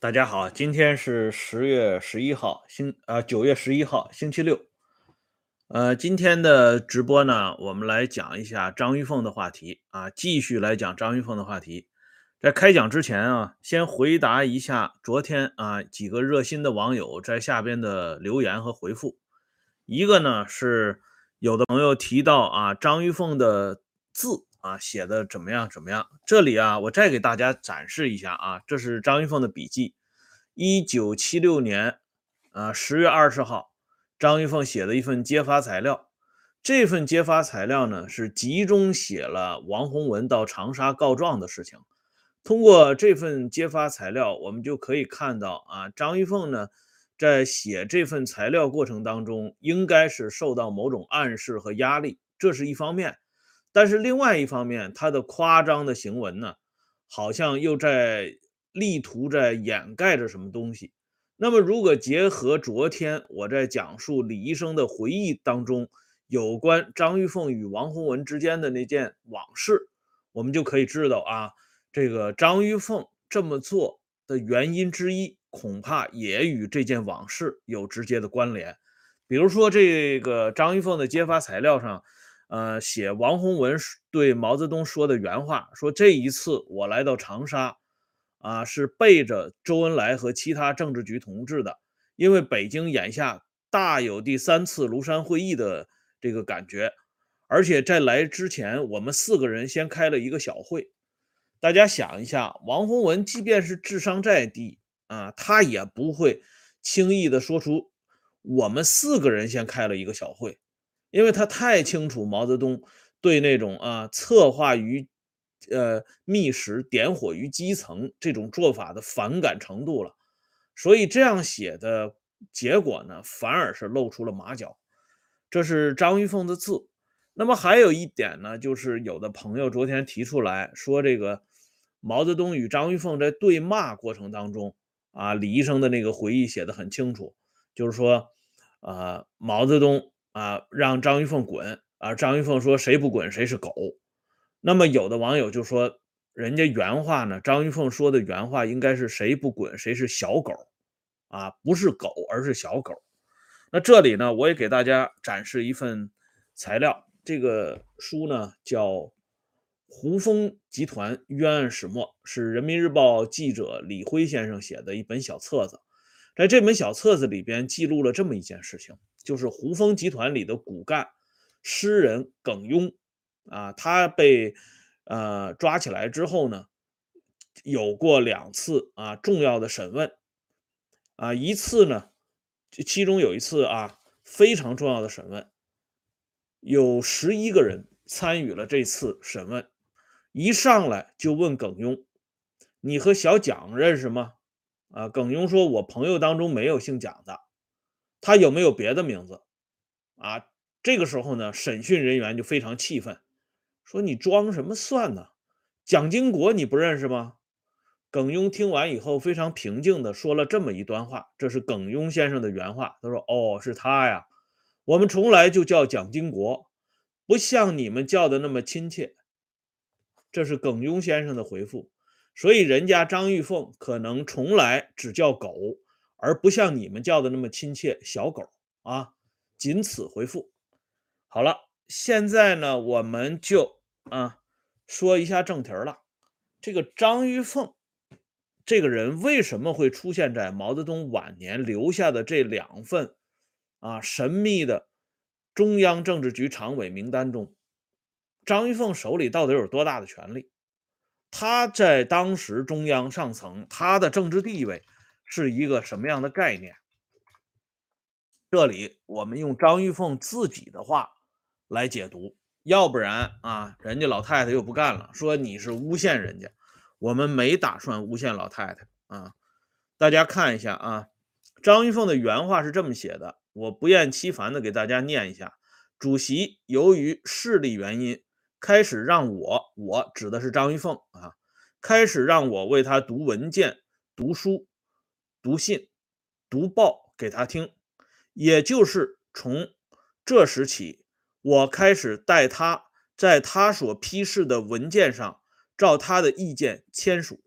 大家好，今天是十月十一号，星啊九月十一号，星期六。呃，今天的直播呢，我们来讲一下张玉凤的话题啊，继续来讲张玉凤的话题。在开讲之前啊，先回答一下昨天啊几个热心的网友在下边的留言和回复。一个呢是有的朋友提到啊张玉凤的字啊写的怎么样怎么样，这里啊我再给大家展示一下啊，这是张玉凤的笔记，一九七六年啊十月二十号，张玉凤写的一份揭发材料。这份揭发材料呢是集中写了王洪文到长沙告状的事情。通过这份揭发材料，我们就可以看到啊，张玉凤呢，在写这份材料过程当中，应该是受到某种暗示和压力，这是一方面。但是另外一方面，他的夸张的行文呢，好像又在力图在掩盖着什么东西。那么，如果结合昨天我在讲述李医生的回忆当中有关张玉凤与王洪文之间的那件往事，我们就可以知道啊。这个张玉凤这么做的原因之一，恐怕也与这件往事有直接的关联。比如说，这个张玉凤的揭发材料上，呃，写王洪文对毛泽东说的原话，说这一次我来到长沙，啊，是背着周恩来和其他政治局同志的，因为北京眼下大有第三次庐山会议的这个感觉，而且在来之前，我们四个人先开了一个小会。大家想一下，王洪文即便是智商再低啊，他也不会轻易的说出我们四个人先开了一个小会，因为他太清楚毛泽东对那种啊策划于呃密室、点火于基层这种做法的反感程度了，所以这样写的结果呢，反而是露出了马脚。这是张玉凤的字。那么还有一点呢，就是有的朋友昨天提出来说这个。毛泽东与张玉凤在对骂过程当中，啊，李医生的那个回忆写的很清楚，就是说，啊，毛泽东啊让张玉凤滚，啊，张玉凤说谁不滚谁是狗。那么有的网友就说，人家原话呢，张玉凤说的原话应该是谁不滚谁是小狗，啊，不是狗而是小狗。那这里呢，我也给大家展示一份材料，这个书呢叫。胡风集团冤案始末是人民日报记者李辉先生写的一本小册子，在这本小册子里边记录了这么一件事情，就是胡风集团里的骨干诗人耿庸啊，他被呃抓起来之后呢，有过两次啊重要的审问啊，一次呢，其中有一次啊非常重要的审问，有十一个人参与了这次审问。一上来就问耿庸：“你和小蒋认识吗？”啊，耿庸说：“我朋友当中没有姓蒋的，他有没有别的名字？”啊，这个时候呢，审讯人员就非常气愤，说：“你装什么蒜呢？蒋经国你不认识吗？”耿庸听完以后非常平静地说了这么一段话，这是耿庸先生的原话。他说：“哦，是他呀，我们从来就叫蒋经国，不像你们叫的那么亲切。”这是耿庸先生的回复，所以人家张玉凤可能从来只叫狗，而不像你们叫的那么亲切，小狗啊，仅此回复。好了，现在呢，我们就啊说一下正题了。这个张玉凤这个人为什么会出现在毛泽东晚年留下的这两份啊神秘的中央政治局常委名单中？张玉凤手里到底有多大的权力？他在当时中央上层，他的政治地位是一个什么样的概念？这里我们用张玉凤自己的话来解读，要不然啊，人家老太太又不干了，说你是诬陷人家。我们没打算诬陷老太太啊。大家看一下啊，张玉凤的原话是这么写的，我不厌其烦的给大家念一下：主席由于势力原因。开始让我，我指的是张玉凤啊，开始让我为他读文件、读书、读信、读报给他听，也就是从这时起，我开始带他在他所批示的文件上照他的意见签署。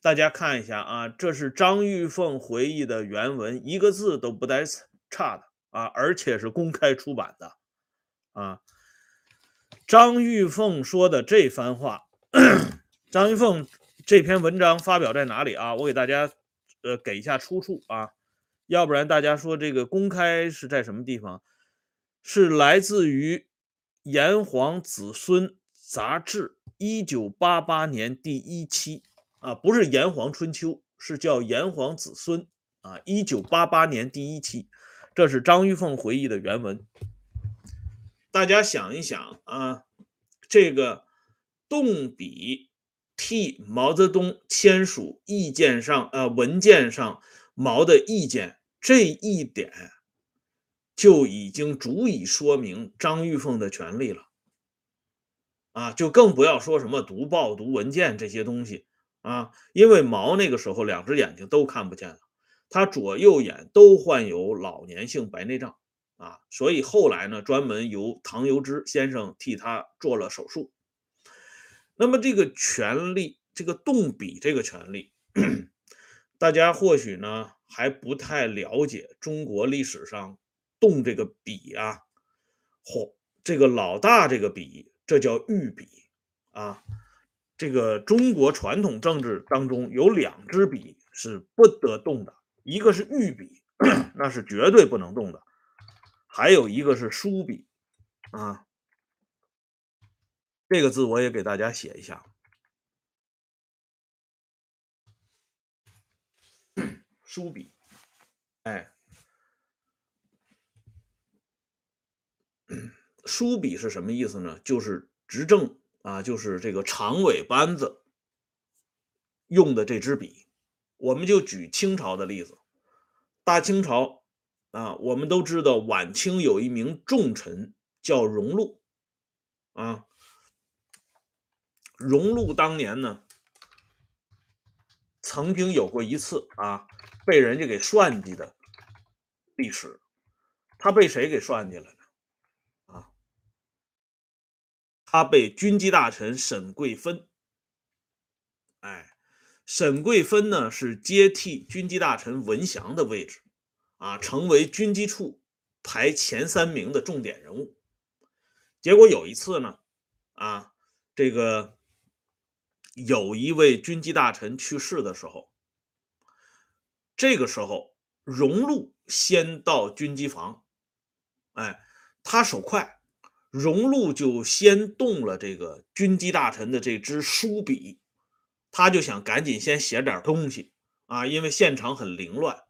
大家看一下啊，这是张玉凤回忆的原文，一个字都不带差的啊，而且是公开出版的啊。张玉凤说的这番话，张玉凤这篇文章发表在哪里啊？我给大家呃给一下出处啊，要不然大家说这个公开是在什么地方？是来自于《炎黄子孙》杂志，一九八八年第一期啊，不是《炎黄春秋》，是叫《炎黄子孙》啊，一九八八年第一期，这是张玉凤回忆的原文。大家想一想啊，这个动笔替毛泽东签署意见上呃文件上毛的意见这一点。就已经足以说明张玉凤的权利了，啊，就更不要说什么读报、读文件这些东西啊，因为毛那个时候两只眼睛都看不见了，他左右眼都患有老年性白内障啊，所以后来呢，专门由唐由之先生替他做了手术。那么这个权利，这个动笔这个权利，大家或许呢还不太了解中国历史上。动这个笔啊，或，这个老大这个笔，这叫御笔啊。这个中国传统政治当中有两支笔是不得动的，一个是御笔，那是绝对不能动的；还有一个是书笔啊。这个字我也给大家写一下，书笔，哎。书笔是什么意思呢？就是执政啊，就是这个常委班子用的这支笔。我们就举清朝的例子，大清朝啊，我们都知道晚清有一名重臣叫荣禄啊。荣禄当年呢，曾经有过一次啊，被人家给算计的历史。他被谁给算计了呢？啊？他被军机大臣沈桂芬，哎，沈桂芬呢是接替军机大臣文祥的位置，啊，成为军机处排前三名的重点人物。结果有一次呢，啊，这个有一位军机大臣去世的时候，这个时候荣禄先到军机房，哎，他手快。荣禄就先动了这个军机大臣的这支书笔，他就想赶紧先写点东西啊，因为现场很凌乱。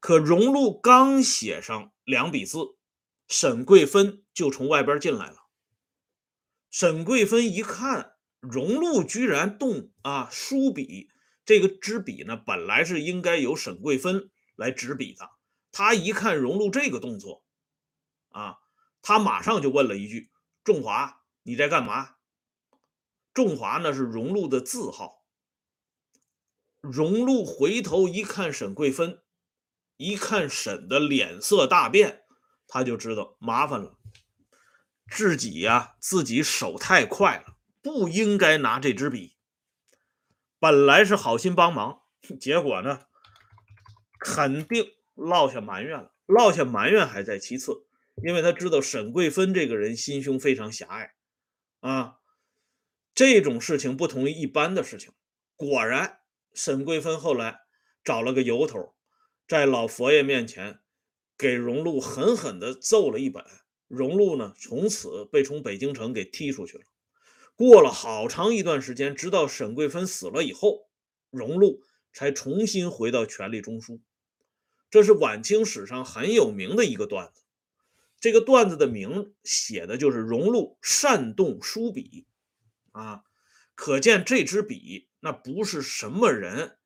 可荣禄刚写上两笔字，沈桂芬就从外边进来了。沈桂芬一看荣禄居然动啊书笔，这个支笔呢本来是应该由沈桂芬来执笔的，他一看荣禄这个动作，啊。他马上就问了一句：“仲华，你在干嘛？”仲华呢是荣禄的字号。荣禄回头一看沈桂芬，一看沈的脸色大变，他就知道麻烦了。自己呀，自己手太快了，不应该拿这支笔。本来是好心帮忙，结果呢，肯定落下埋怨了。落下埋怨还在其次。因为他知道沈桂芬这个人心胸非常狭隘，啊，这种事情不同于一般的事情。果然，沈桂芬后来找了个由头，在老佛爷面前给荣禄狠狠地揍了一本。荣禄呢，从此被从北京城给踢出去了。过了好长一段时间，直到沈桂芬死了以后，荣禄才重新回到权力中枢。这是晚清史上很有名的一个段子。这个段子的名写的就是荣禄善动书笔，啊，可见这支笔那不是什么人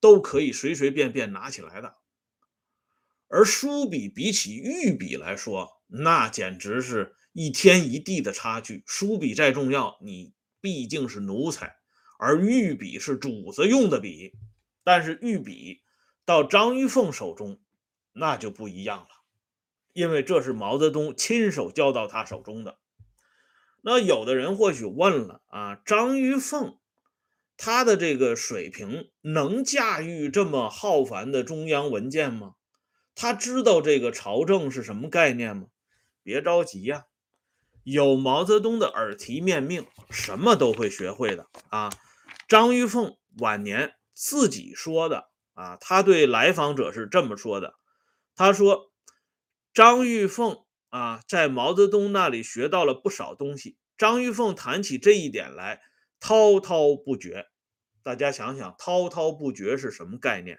都可以随随便便拿起来的。而书笔比起御笔来说，那简直是一天一地的差距。书笔再重要，你毕竟是奴才，而御笔是主子用的笔。但是御笔到张玉凤手中，那就不一样了。因为这是毛泽东亲手交到他手中的。那有的人或许问了啊，张玉凤他的这个水平能驾驭这么浩繁的中央文件吗？他知道这个朝政是什么概念吗？别着急呀，有毛泽东的耳提面命，什么都会学会的啊。张玉凤晚年自己说的啊，他对来访者是这么说的：“他说，张玉凤啊，在毛泽东那里学到了不少东西。张玉凤谈起这一点来，滔滔不绝。大家想想，滔滔不绝是什么概念？”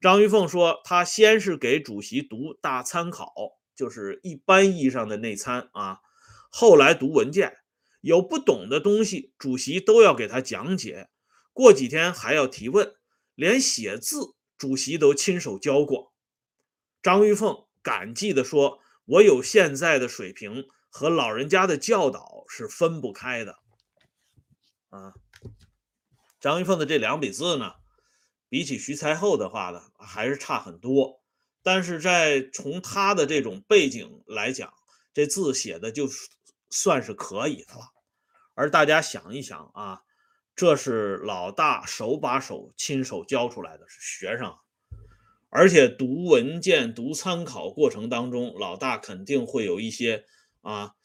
张玉凤说：“他先是给主席读大参考，就是一般意义上的内参啊。后来读文件，有不懂的东西，主席都要给他讲解。过几天还要提问，连写字，主席都亲手教过。”张玉凤感激地说：“我有现在的水平，和老人家的教导是分不开的。”啊，张玉凤的这两笔字呢？比起徐才厚的话呢，还是差很多。但是在从他的这种背景来讲，这字写的就算是可以的了。而大家想一想啊，这是老大手把手亲手教出来的，是学生。而且读文件、读参考过程当中，老大肯定会有一些啊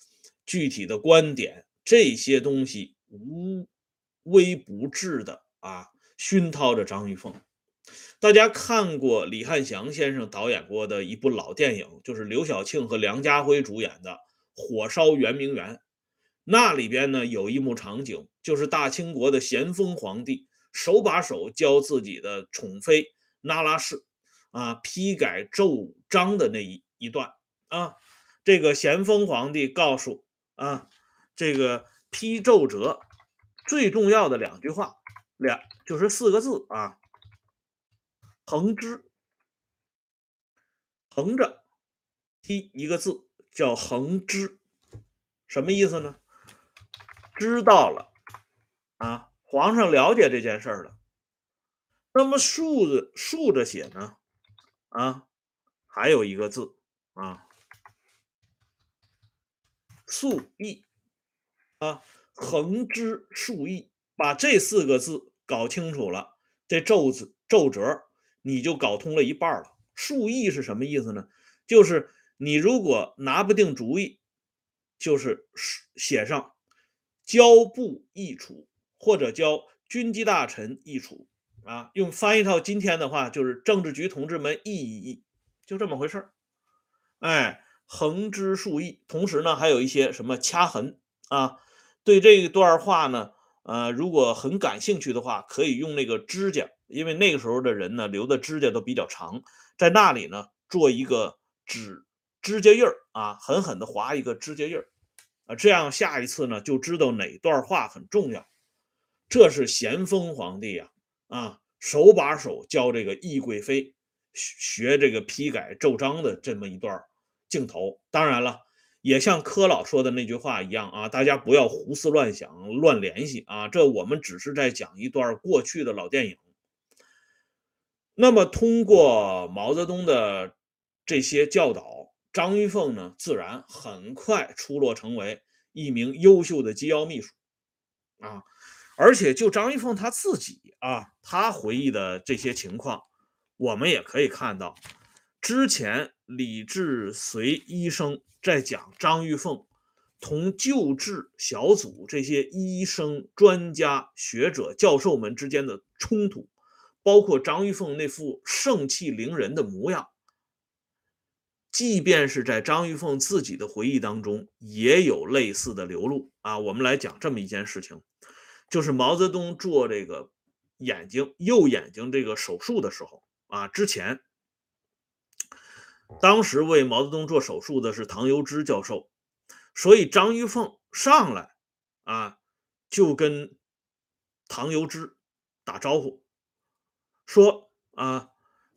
具体的观点，这些东西无微不至的啊。熏陶着张玉凤，大家看过李汉祥先生导演过的一部老电影，就是刘晓庆和梁家辉主演的《火烧圆明园》。那里边呢有一幕场景，就是大清国的咸丰皇帝手把手教自己的宠妃那拉氏啊批改奏章的那一一段啊。这个咸丰皇帝告诉啊，这个批奏折最重要的两句话。两就是四个字啊，横支，横着批一个字叫横支，什么意思呢？知道了啊，皇上了解这件事儿了。那么竖着竖着写呢？啊，还有一个字啊，竖意啊，横支竖意，把这四个字。搞清楚了，这奏字奏折你就搞通了一半了。竖意是什么意思呢？就是你如果拿不定主意，就是写上交部议处或者交军机大臣议处啊。用翻译到今天的话，就是政治局同志们议一议，就这么回事儿。哎，横之竖议，同时呢还有一些什么掐痕啊。对这一段话呢。呃，如果很感兴趣的话，可以用那个指甲，因为那个时候的人呢，留的指甲都比较长，在那里呢做一个指指甲印儿啊，狠狠的划一个指甲印儿啊，这样下一次呢就知道哪段话很重要。这是咸丰皇帝呀，啊，手把手教这个懿贵妃学这个批改奏章的这么一段镜头。当然了。也像柯老说的那句话一样啊，大家不要胡思乱想、乱联系啊！这我们只是在讲一段过去的老电影。那么，通过毛泽东的这些教导，张玉凤呢，自然很快出落成为一名优秀的机要秘书啊！而且，就张玉凤她自己啊，她回忆的这些情况，我们也可以看到，之前李志随医生。在讲张玉凤同救治小组这些医生、专家、学者、教授们之间的冲突，包括张玉凤那副盛气凌人的模样，即便是在张玉凤自己的回忆当中，也有类似的流露啊。我们来讲这么一件事情，就是毛泽东做这个眼睛右眼睛这个手术的时候啊，之前。当时为毛泽东做手术的是唐由之教授，所以张玉凤上来啊，就跟唐由之打招呼，说啊，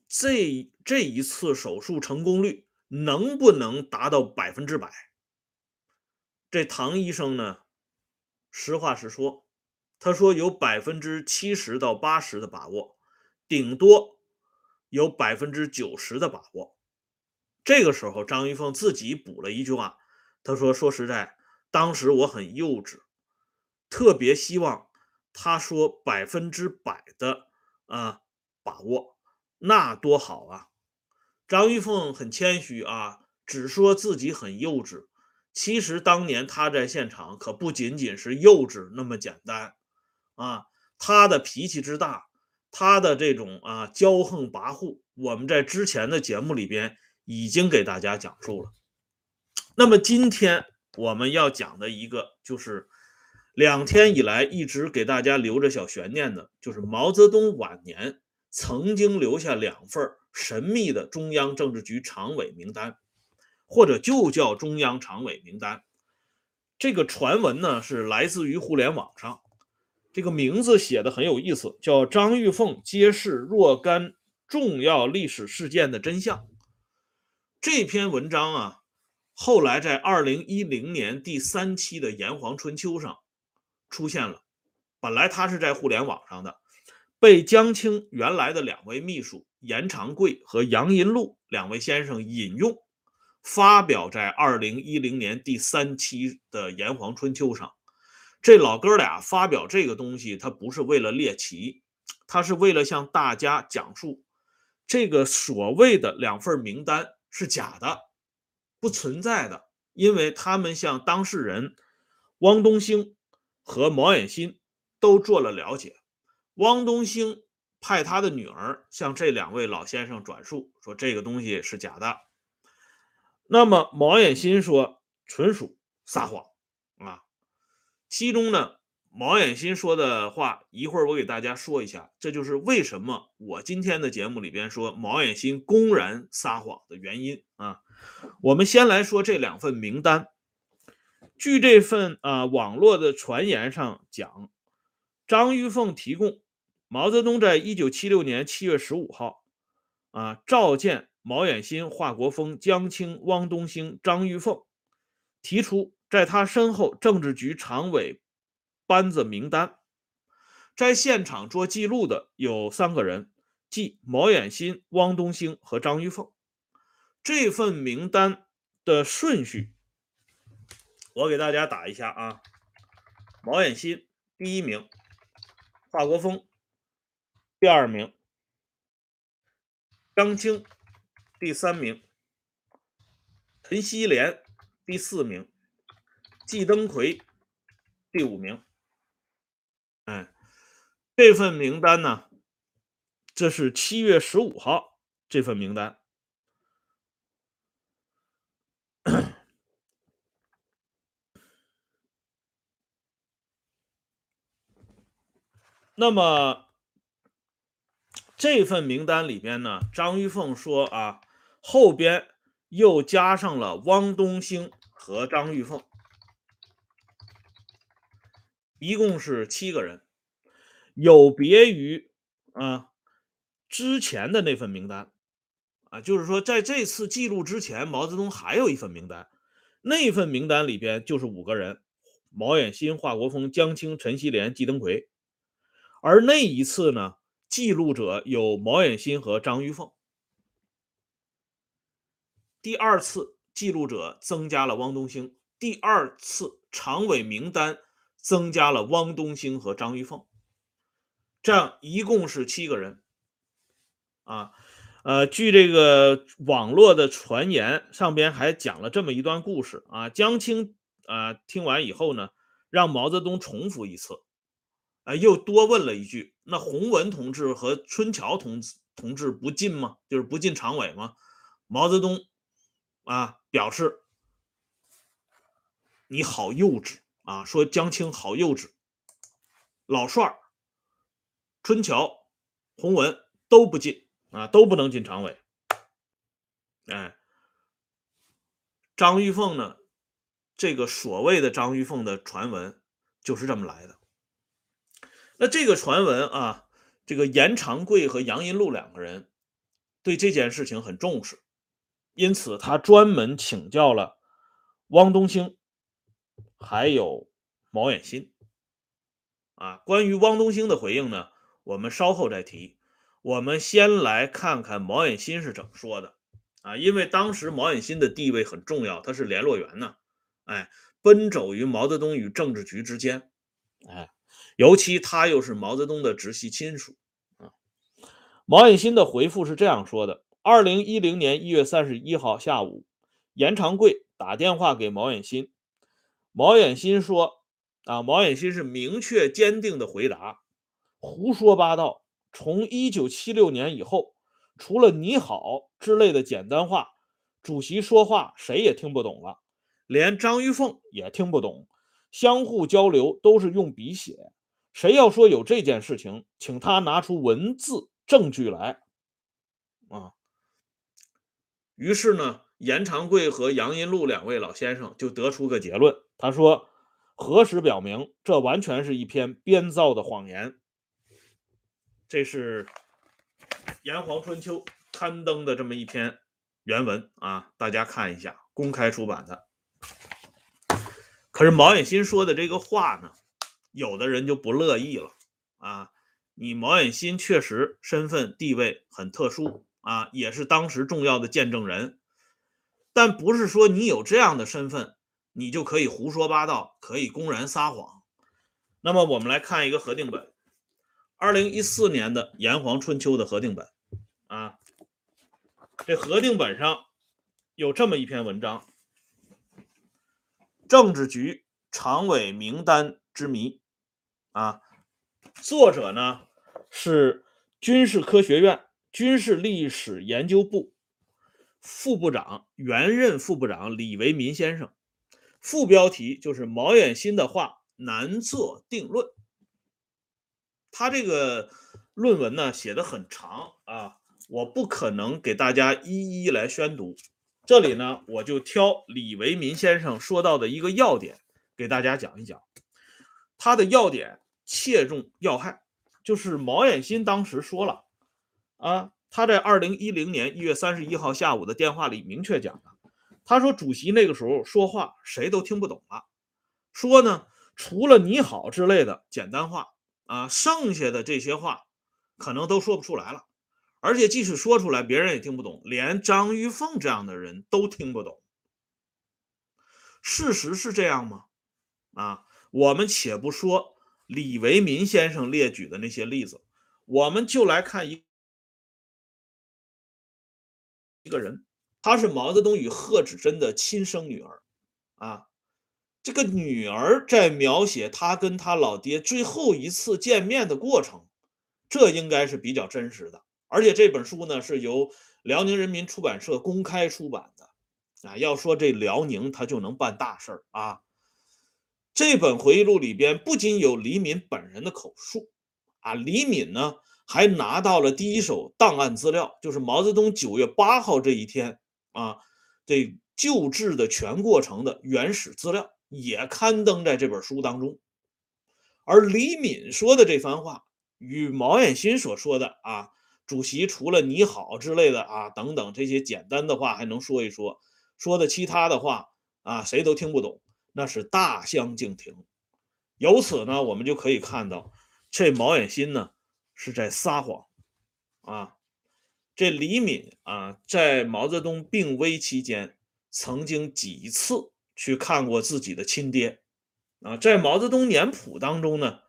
这这一次手术成功率能不能达到百分之百？这唐医生呢，实话实说，他说有百分之七十到八十的把握，顶多有百分之九十的把握。这个时候，张玉凤自己补了一句话，他说：“说实在，当时我很幼稚，特别希望他说百分之百的啊把握，那多好啊！张玉凤很谦虚啊，只说自己很幼稚。其实当年他在现场可不仅仅是幼稚那么简单啊，他的脾气之大，他的这种啊骄横跋扈，我们在之前的节目里边已经给大家讲述了。那么今天我们要讲的一个就是两天以来一直给大家留着小悬念的，就是毛泽东晚年曾经留下两份神秘的中央政治局常委名单。或者就叫中央常委名单，这个传闻呢是来自于互联网上，这个名字写的很有意思，叫张玉凤揭示若干重要历史事件的真相。这篇文章啊，后来在二零一零年第三期的《炎黄春秋》上出现了。本来他是在互联网上的，被江青原来的两位秘书严长贵和杨银禄两位先生引用。发表在二零一零年第三期的《炎黄春秋》上，这老哥俩发表这个东西，他不是为了猎奇，他是为了向大家讲述这个所谓的两份名单是假的，不存在的，因为他们向当事人汪东兴和毛远新都做了了解，汪东兴派他的女儿向这两位老先生转述，说这个东西是假的。那么毛远新说纯属撒谎啊，其中呢，毛远新说的话，一会儿我给大家说一下，这就是为什么我今天的节目里边说毛远新公然撒谎的原因啊。我们先来说这两份名单，据这份啊网络的传言上讲，张玉凤提供毛泽东在一九七六年七月十五号啊召见。毛远新、华国锋、江青、汪东兴、张玉凤提出，在他身后政治局常委班子名单，在现场做记录的有三个人，即毛远新、汪东兴和张玉凤。这份名单的顺序，我给大家打一下啊：毛远新第一名，华国锋第二名，张青。第三名，陈锡联第四名，季登奎第五名。哎，这份名单呢，这是七月十五号这份名单。那么这份名单里边呢，张玉凤说啊。后边又加上了汪东兴和张玉凤，一共是七个人，有别于啊之前的那份名单啊，就是说在这次记录之前，毛泽东还有一份名单，那份名单里边就是五个人：毛远新、华国锋、江青、陈锡联、季登奎，而那一次呢，记录者有毛远新和张玉凤。第二次记录者增加了汪东兴，第二次常委名单增加了汪东兴和张玉凤，这样一共是七个人。啊，呃，据这个网络的传言，上边还讲了这么一段故事啊。江青啊听完以后呢，让毛泽东重复一次，啊，又多问了一句：“那洪文同志和春桥同志同志不进吗？就是不进常委吗？”毛泽东。啊，表示你好幼稚啊！说江青好幼稚，老帅儿、春桥、洪文都不进啊，都不能进常委。哎，张玉凤呢？这个所谓的张玉凤的传闻就是这么来的。那这个传闻啊，这个严长贵和杨银禄两个人对这件事情很重视。因此，他专门请教了汪东兴，还有毛远新。啊，关于汪东兴的回应呢，我们稍后再提。我们先来看看毛远新是怎么说的。啊，因为当时毛远新的地位很重要，他是联络员呢。哎，奔走于毛泽东与政治局之间。哎，尤其他又是毛泽东的直系亲属啊。毛远新的回复是这样说的：二零一零年一月三十一号下午，严长贵打电话给毛远新，毛远新说：“啊，毛远新是明确坚定的回答，胡说八道。从一九七六年以后，除了你好之类的简单话，主席说话谁也听不懂了，连张玉凤也听不懂。”相互交流都是用笔写，谁要说有这件事情，请他拿出文字证据来。啊，于是呢，严长贵和杨荫禄两位老先生就得出个结论，他说：“核实表明，这完全是一篇编造的谎言。”这是《炎黄春秋》刊登的这么一篇原文啊，大家看一下，公开出版的。可是毛远新说的这个话呢，有的人就不乐意了啊！你毛远新确实身份地位很特殊啊，也是当时重要的见证人，但不是说你有这样的身份，你就可以胡说八道，可以公然撒谎。那么我们来看一个核定本，二零一四年的《炎黄春秋》的核定本啊，这核定本上有这么一篇文章。政治局常委名单之谜，啊，作者呢是军事科学院军事历史研究部副部长、原任副部长李维民先生。副标题就是毛远新的话难做定论。他这个论文呢写的很长啊，我不可能给大家一一来宣读。这里呢，我就挑李维民先生说到的一个要点给大家讲一讲。他的要点切中要害，就是毛远新当时说了啊，他在二零一零年一月三十一号下午的电话里明确讲的，他说主席那个时候说话谁都听不懂了，说呢除了你好之类的简单话啊，剩下的这些话可能都说不出来了。而且即使说出来，别人也听不懂，连张玉凤这样的人都听不懂。事实是这样吗？啊，我们且不说李维民先生列举的那些例子，我们就来看一一个人，他是毛泽东与贺子珍的亲生女儿。啊，这个女儿在描写他跟他老爹最后一次见面的过程，这应该是比较真实的。而且这本书呢是由辽宁人民出版社公开出版的，啊，要说这辽宁他就能办大事儿啊。这本回忆录里边不仅有李敏本人的口述，啊，李敏呢还拿到了第一手档案资料，就是毛泽东九月八号这一天啊，这救治的全过程的原始资料也刊登在这本书当中。而李敏说的这番话与毛远新所说的啊。主席除了你好之类的啊，等等这些简单的话还能说一说，说的其他的话啊，谁都听不懂，那是大相径庭。由此呢，我们就可以看到，这毛远新呢是在撒谎啊。这李敏啊，在毛泽东病危期间，曾经几次去看过自己的亲爹啊，在毛泽东年谱当中呢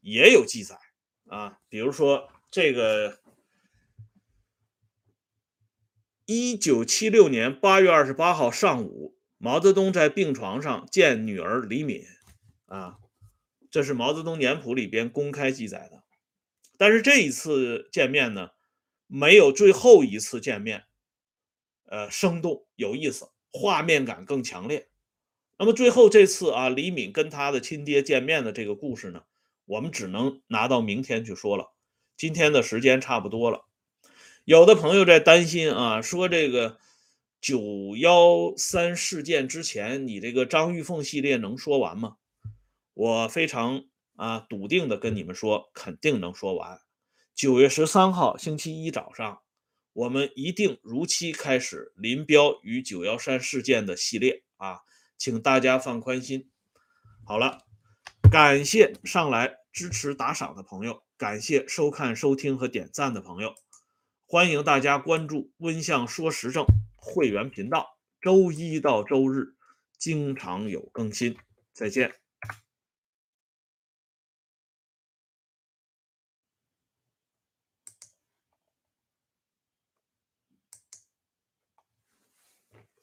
也有记载啊，比如说这个。一九七六年八月二十八号上午，毛泽东在病床上见女儿李敏，啊，这是毛泽东年谱里边公开记载的。但是这一次见面呢，没有最后一次见面，呃，生动有意思，画面感更强烈。那么最后这次啊，李敏跟他的亲爹见面的这个故事呢，我们只能拿到明天去说了。今天的时间差不多了。有的朋友在担心啊，说这个九幺三事件之前，你这个张玉凤系列能说完吗？我非常啊笃定的跟你们说，肯定能说完。九月十三号星期一早上，我们一定如期开始林彪与九幺三事件的系列啊，请大家放宽心。好了，感谢上来支持打赏的朋友，感谢收看、收听和点赞的朋友。欢迎大家关注“温相说时政”会员频道，周一到周日经常有更新。再见。